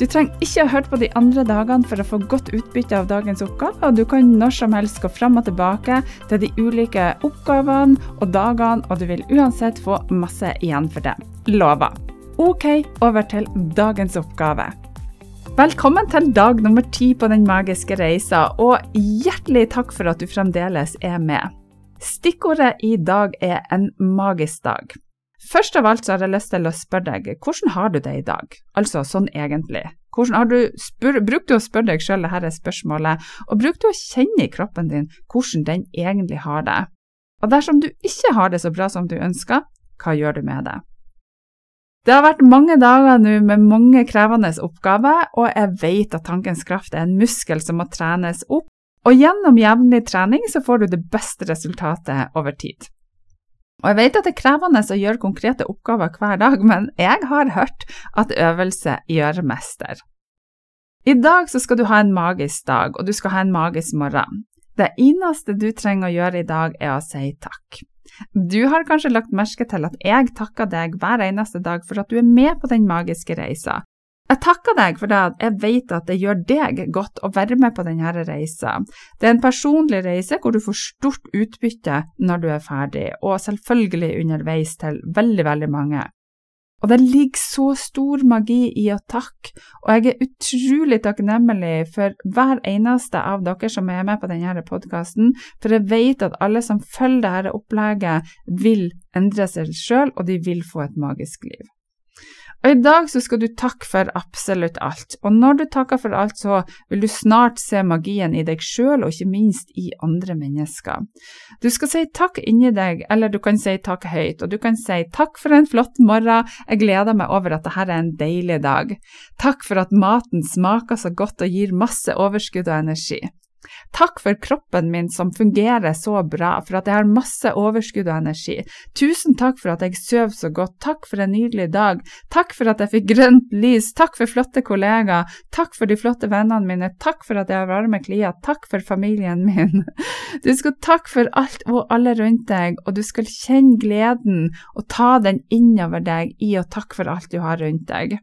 Du trenger ikke ha hørt på de andre dagene for å få godt utbytte av dagens oppgave, og du kan når som helst gå fram og tilbake til de ulike oppgavene og dagene, og du vil uansett få masse igjen for det. Lover. Ok, over til dagens oppgave. Velkommen til dag nummer ti på Den magiske reisa, og hjertelig takk for at du fremdeles er med. Stikkordet i dag er en magisk dag. Først av alt så har jeg lyst til å spørre deg, hvordan har du det i dag? Altså sånn egentlig. Hvordan du spør, Bruk du å spørre deg sjøl dette spørsmålet, og bruk du å kjenne i kroppen din hvordan den egentlig har det? Og dersom du ikke har det så bra som du ønsker, hva gjør du med det? Det har vært mange dager nå med mange krevende oppgaver, og jeg vet at tankens kraft er en muskel som må trenes opp, og gjennom jevnlig trening så får du det beste resultatet over tid. Og jeg vet at det er krevende å gjøre konkrete oppgaver hver dag, men jeg har hørt at øvelse gjør mester. I dag skal du ha en magisk dag, og du skal ha en magisk morgen. Det eneste du trenger å gjøre i dag, er å si takk. Du har kanskje lagt merke til at jeg takker deg hver eneste dag for at du er med på den magiske reisa, jeg takker deg for det at jeg vet at det gjør deg godt å være med på denne reisa. Det er en personlig reise hvor du får stort utbytte når du er ferdig, og selvfølgelig underveis til veldig, veldig mange. Og det ligger så stor magi i å takke, og jeg er utrolig takknemlig for hver eneste av dere som er med på denne podkasten, for jeg vet at alle som følger dette opplegget, vil endre seg sjøl, og de vil få et magisk liv. Og I dag så skal du takke for absolutt alt, og når du takker for alt, så vil du snart se magien i deg sjøl, og ikke minst i andre mennesker. Du skal si takk inni deg, eller du kan si takk høyt, og du kan si takk for en flott morgen, jeg gleder meg over at dette er en deilig dag. Takk for at maten smaker så godt og gir masse overskudd og energi. Takk for kroppen min som fungerer så bra, for at jeg har masse overskudd og energi. Tusen takk for at jeg sover så godt, takk for en nydelig dag, takk for at jeg fikk grønt lys, takk for flotte kollegaer, takk for de flotte vennene mine, takk for at jeg har varme klier, takk for familien min. Du skal takke for alt og alle rundt deg, og du skal kjenne gleden og ta den innover deg i å takke for alt du har rundt deg.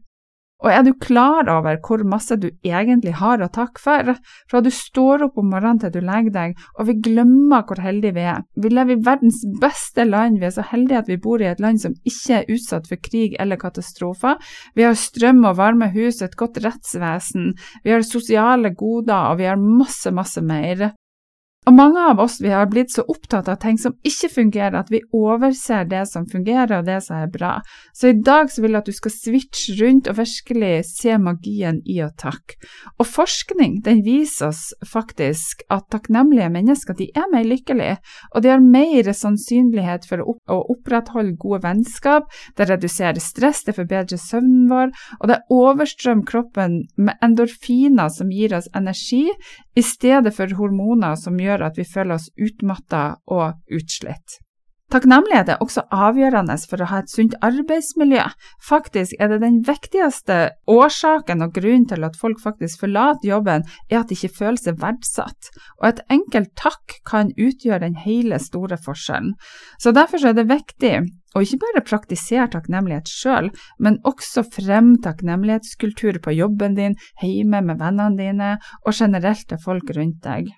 Og er du klar over hvor masse du egentlig har å takke for? Fra du står opp om morgenen til du legger deg, og vi glemmer hvor heldige vi er. Vi lever i verdens beste land, vi er så heldige at vi bor i et land som ikke er utsatt for krig eller katastrofer. Vi har strøm og varme hus, et godt rettsvesen, vi har sosiale goder, og vi har masse, masse mer. Og mange av oss vi har blitt så opptatt av ting som ikke fungerer, at vi overser det som fungerer og det som er bra. Så i dag så vil jeg at du skal switche rundt og virkelig se magien i å takke. Og forskning den viser oss faktisk at takknemlige mennesker de er mer lykkelige, og de har mer sannsynlighet for å, opprettholde gode vennskap, det reduserer stress, det forbedrer søvnen vår, og det overstrømmer kroppen med endorfiner som gir oss energi, i stedet for hormoner som gjør at vi føler oss utmatta og utslitt. Takknemlighet er også avgjørende for å ha et sunt arbeidsmiljø. Faktisk er det den viktigste årsaken og grunnen til at folk faktisk forlater jobben, er at de ikke føler seg verdsatt. Og et enkelt takk kan utgjøre den hele store forskjellen. Så derfor er det viktig å ikke bare praktisere takknemlighet sjøl, men også fremme takknemlighetskultur på jobben din, hjemme med vennene dine og generelt til folk rundt deg.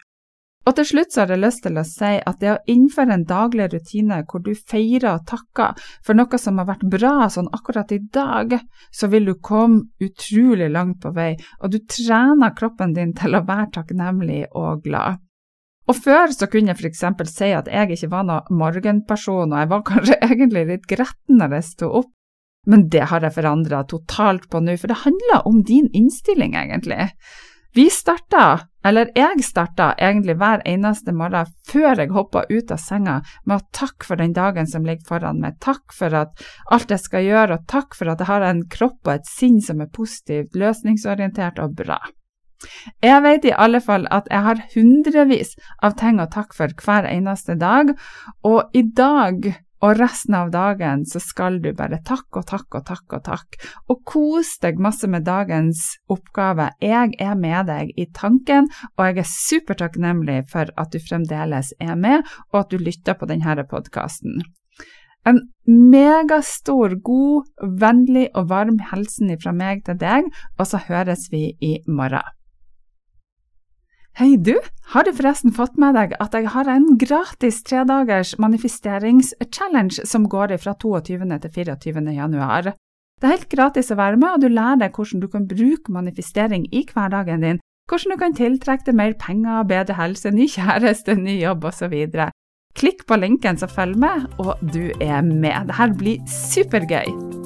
Og til slutt så har jeg lyst til å si at det å innføre en daglig rutine hvor du feirer og takker for noe som har vært bra sånn akkurat i dag, så vil du komme utrolig langt på vei, og du trener kroppen din til å være takknemlig og glad. Og før så kunne jeg f.eks. si at jeg ikke var noen morgenperson, og jeg var kanskje egentlig litt gretten når jeg sto opp, men det har jeg forandra totalt på nå, for det handler om din innstilling, egentlig. Vi starta, eller jeg starta egentlig hver eneste morgen før jeg hoppa ut av senga med å takke for den dagen som ligger foran meg, takk for at alt jeg skal gjøre, og takk for at jeg har en kropp og et sinn som er positivt, løsningsorientert og bra. Jeg vet i alle fall at jeg har hundrevis av ting å takke for hver eneste dag, og i dag og resten av dagen så skal du bare takke og takke og takke og takke, og kos deg masse med dagens oppgave. Jeg er med deg i tanken, og jeg er supertakknemlig for at du fremdeles er med, og at du lytter på denne podkasten. En megastor, god, vennlig og varm hilsen fra meg til deg, og så høres vi i morgen. Hei du, har du forresten fått med deg at jeg har en gratis tredagers manifesteringschallenge som går fra 22. til 24. januar? Det er helt gratis å være med, og du lærer deg hvordan du kan bruke manifestering i hverdagen din, hvordan du kan tiltrekke deg mer penger, bedre helse, ny kjæreste, ny jobb osv. Klikk på linken som følger med, og du er med. Dette blir supergøy!